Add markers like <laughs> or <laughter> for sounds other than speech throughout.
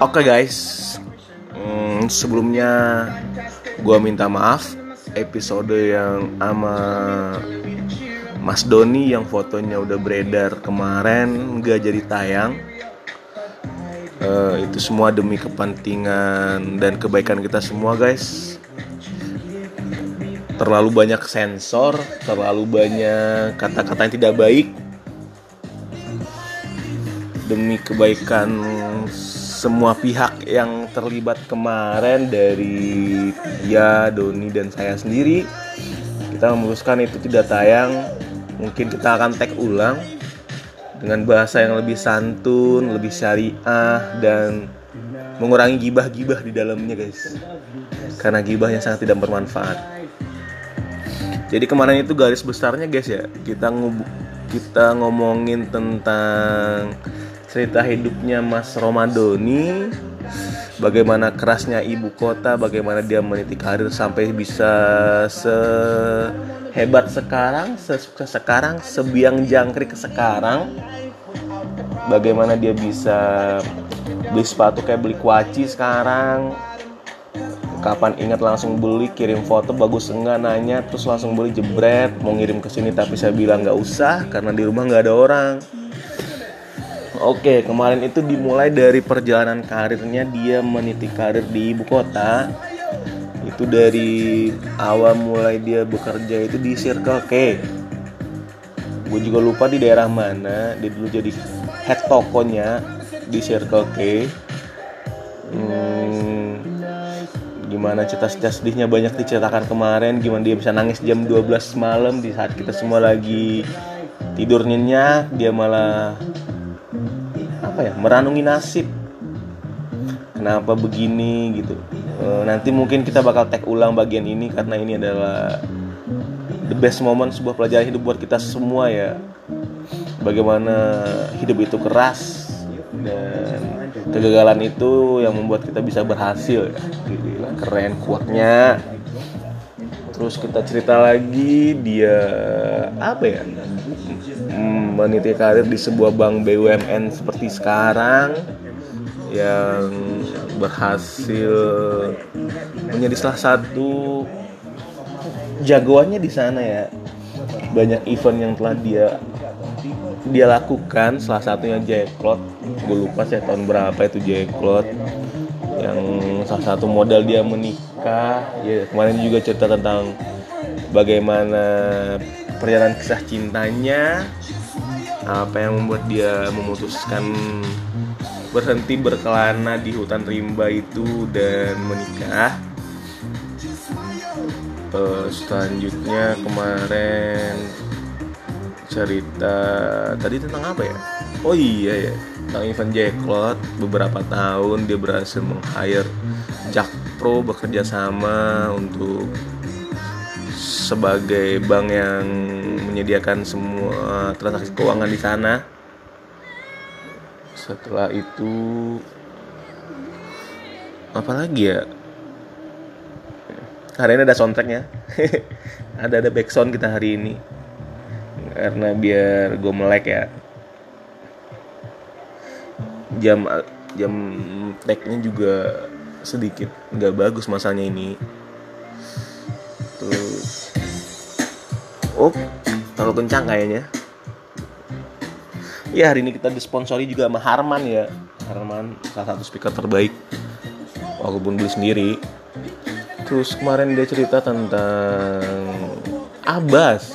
Oke guys, hmm, sebelumnya gue minta maaf episode yang ama Mas Doni yang fotonya udah beredar kemarin gak jadi tayang. Uh, itu semua demi kepentingan dan kebaikan kita semua guys. Terlalu banyak sensor, terlalu banyak kata-kata yang tidak baik demi kebaikan semua pihak yang terlibat kemarin dari ya Doni dan saya sendiri kita memutuskan itu tidak tayang. Mungkin kita akan tag ulang dengan bahasa yang lebih santun lebih syariah dan mengurangi gibah-gibah di dalamnya guys. Karena gibahnya sangat tidak bermanfaat. Jadi kemarin itu garis besarnya guys ya kita kita ngomongin tentang cerita hidupnya Mas Romadoni. Bagaimana kerasnya ibu kota bagaimana dia meniti karir sampai bisa sehebat sekarang sesukses sekarang sebiang jangkrik sekarang. Bagaimana dia bisa beli sepatu kayak beli kuaci sekarang. Kapan ingat langsung beli kirim foto bagus enggak nanya terus langsung beli jebret. Mau ngirim ke sini tapi saya bilang nggak usah karena di rumah nggak ada orang Oke, kemarin itu dimulai dari perjalanan karirnya dia meniti karir di ibu kota. Itu dari awal mulai dia bekerja itu di Circle K. Gue juga lupa di daerah mana. Dia dulu jadi head tokonya di Circle K. Hmm, gimana cerita-cerita sedihnya banyak diceritakan kemarin. Gimana dia bisa nangis jam 12 malam di saat kita semua lagi tidur nyenyak. Dia malah apa ya? Meranungi nasib. Kenapa begini gitu. E, nanti mungkin kita bakal tag ulang bagian ini karena ini adalah the best moment sebuah pelajaran hidup buat kita semua ya. Bagaimana hidup itu keras dan kegagalan itu yang membuat kita bisa berhasil ya. Gila, keren kuatnya terus kita cerita lagi dia apa ya? Meniti karir di sebuah bank BUMN seperti sekarang yang berhasil menjadi salah satu jagoannya di sana ya. Banyak event yang telah dia dia lakukan salah satunya Jacklot gue lupa saya tahun berapa itu Jacklot yang salah satu modal dia menikah. Ya kemarin juga cerita tentang bagaimana perjalanan kisah cintanya. Apa yang membuat dia memutuskan berhenti berkelana di hutan rimba itu dan menikah. Uh, selanjutnya kemarin cerita tadi tentang apa ya? Oh iya ya tentang event Jacklot beberapa tahun dia berhasil meng-hire Jack Pro bekerja sama untuk sebagai bank yang menyediakan semua transaksi keuangan di sana. Setelah itu apa lagi ya? Hari ini ada soundtracknya, <laughs> ada ada backsound kita hari ini karena biar gue melek ya. Jam jam tagnya juga sedikit nggak bagus masanya ini. Terus Oh, terlalu kencang kayaknya. Ya hari ini kita disponsori juga sama Harman ya. Harman salah satu speaker terbaik. Walaupun beli sendiri. Terus kemarin dia cerita tentang Abbas.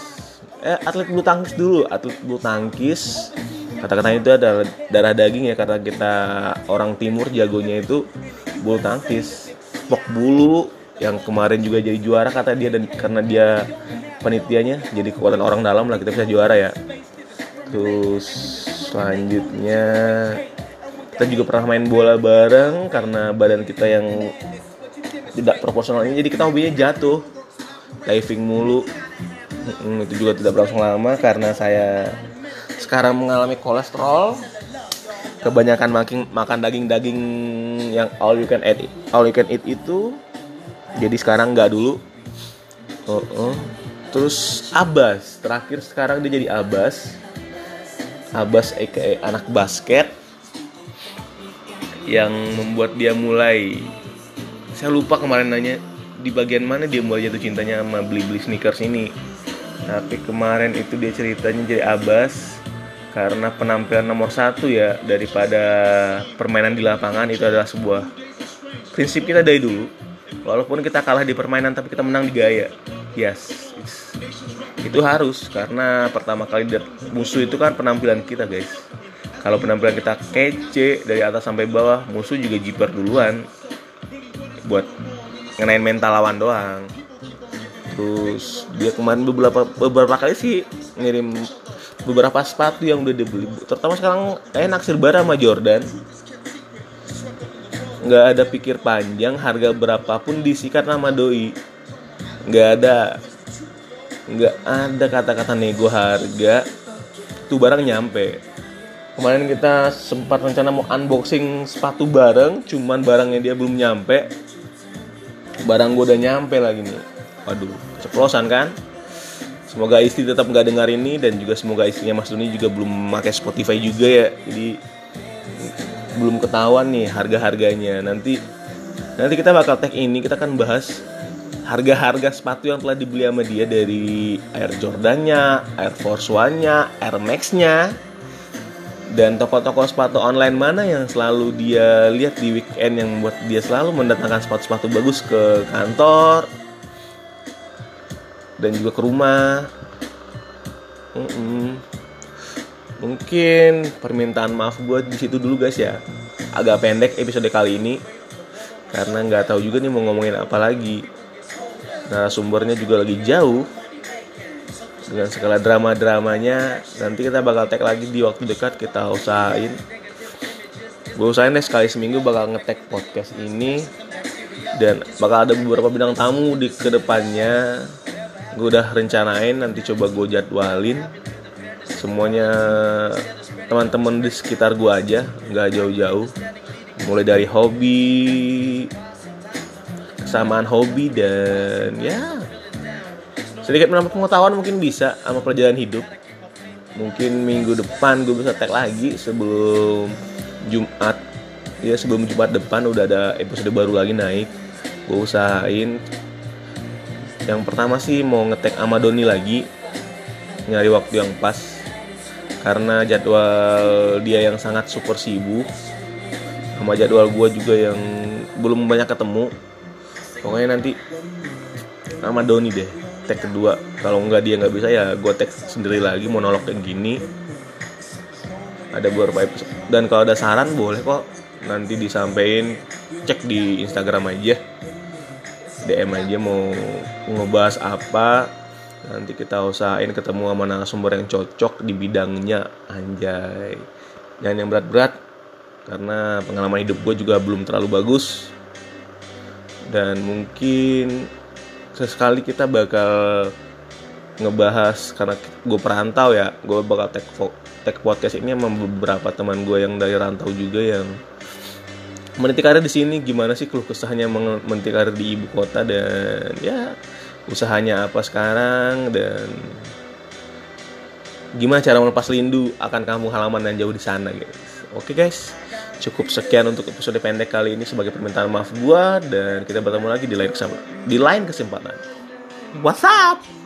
Eh atlet bulu tangkis dulu, atlet bulu tangkis. Kata-kata itu adalah darah daging ya karena kita orang timur jagonya itu bulu tangkis. Pok bulu yang kemarin juga jadi juara kata dia dan karena dia penitiannya jadi kekuatan orang dalam lah kita bisa juara ya terus selanjutnya kita juga pernah main bola bareng karena badan kita yang tidak proporsional ini jadi kita hobinya jatuh diving mulu itu juga tidak berlangsung lama karena saya sekarang mengalami kolesterol. Kebanyakan makin makan daging-daging yang all you can eat all you can eat itu jadi sekarang nggak dulu. Oh, oh terus Abbas terakhir sekarang dia jadi Abbas. Abbas aka anak basket yang membuat dia mulai saya lupa kemarin nanya di bagian mana dia mulai jatuh cintanya sama beli-beli sneakers ini. Tapi kemarin itu dia ceritanya jadi abas karena penampilan nomor satu ya daripada permainan di lapangan itu adalah sebuah prinsip kita dari dulu. Walaupun kita kalah di permainan tapi kita menang di gaya. Yes itu harus karena pertama kali musuh itu kan penampilan kita guys. Kalau penampilan kita kece dari atas sampai bawah musuh juga jiper duluan buat ngenain mental lawan doang. Terus dia kemarin beberapa beberapa kali sih ngirim beberapa sepatu yang udah dibeli terutama sekarang naksir bara sama Jordan. Nggak ada pikir panjang harga berapapun disikat nama doi. Nggak ada nggak ada kata-kata nego harga. Tuh barang nyampe. Kemarin kita sempat rencana mau unboxing sepatu bareng cuman barangnya dia belum nyampe. Barang gue udah nyampe lagi nih. Waduh ceplosan kan Semoga istri tetap nggak dengar ini dan juga semoga istrinya Mas Doni juga belum pakai Spotify juga ya. Jadi belum ketahuan nih harga-harganya. Nanti nanti kita bakal tag ini kita akan bahas harga-harga sepatu yang telah dibeli sama dia dari Air Jordannya, Air Force One-nya, Air Max-nya, dan toko-toko sepatu online mana yang selalu dia lihat di weekend yang membuat dia selalu mendatangkan sepatu-sepatu bagus ke kantor dan juga ke rumah. Mm -mm. mungkin permintaan maaf gue di situ dulu guys ya. Agak pendek episode kali ini karena nggak tahu juga nih mau ngomongin apa lagi. Nah sumbernya juga lagi jauh. Dengan segala drama-dramanya nanti kita bakal tag lagi di waktu dekat kita usahain. Gue usahain deh sekali seminggu bakal ngetek podcast ini. Dan bakal ada beberapa bidang tamu di ke depannya gue udah rencanain nanti coba gue jadwalin. Semuanya teman-teman di sekitar gue aja nggak jauh-jauh. Mulai dari hobi kesamaan hobi dan ya sedikit menambah pengetahuan mungkin bisa sama perjalanan hidup. Mungkin minggu depan gue bisa tag lagi sebelum Jumat. Ya sebelum Jumat depan udah ada episode baru lagi naik. Gue usahain yang pertama sih mau ngetek Amadoni lagi nyari waktu yang pas. Karena jadwal dia yang sangat super sibuk sama jadwal gue juga yang belum banyak ketemu. Pokoknya nanti sama Doni deh tag kedua. Kalau nggak dia nggak bisa ya gue tag sendiri lagi monolog kayak gini. Ada beberapa episode. Dan kalau ada saran boleh kok. Nanti disampaikan cek di Instagram aja DM aja mau ngebahas apa nanti kita usahain ketemu sama narasumber yang cocok di bidangnya anjay. Jangan yang berat-berat karena pengalaman hidup gue juga belum terlalu bagus. Dan mungkin sesekali kita bakal ngebahas karena gue perantau ya gue bakal tag, tag podcast ini sama beberapa teman gue yang dari rantau juga yang meniti karir di sini gimana sih keluh kesahnya meniti karir di ibu kota dan ya usahanya apa sekarang dan gimana cara melepas rindu akan kamu halaman yang jauh di sana guys oke guys. Cukup sekian untuk episode pendek kali ini sebagai permintaan maaf gua dan kita bertemu lagi di lain kesempatan di lain kesempatan. What's up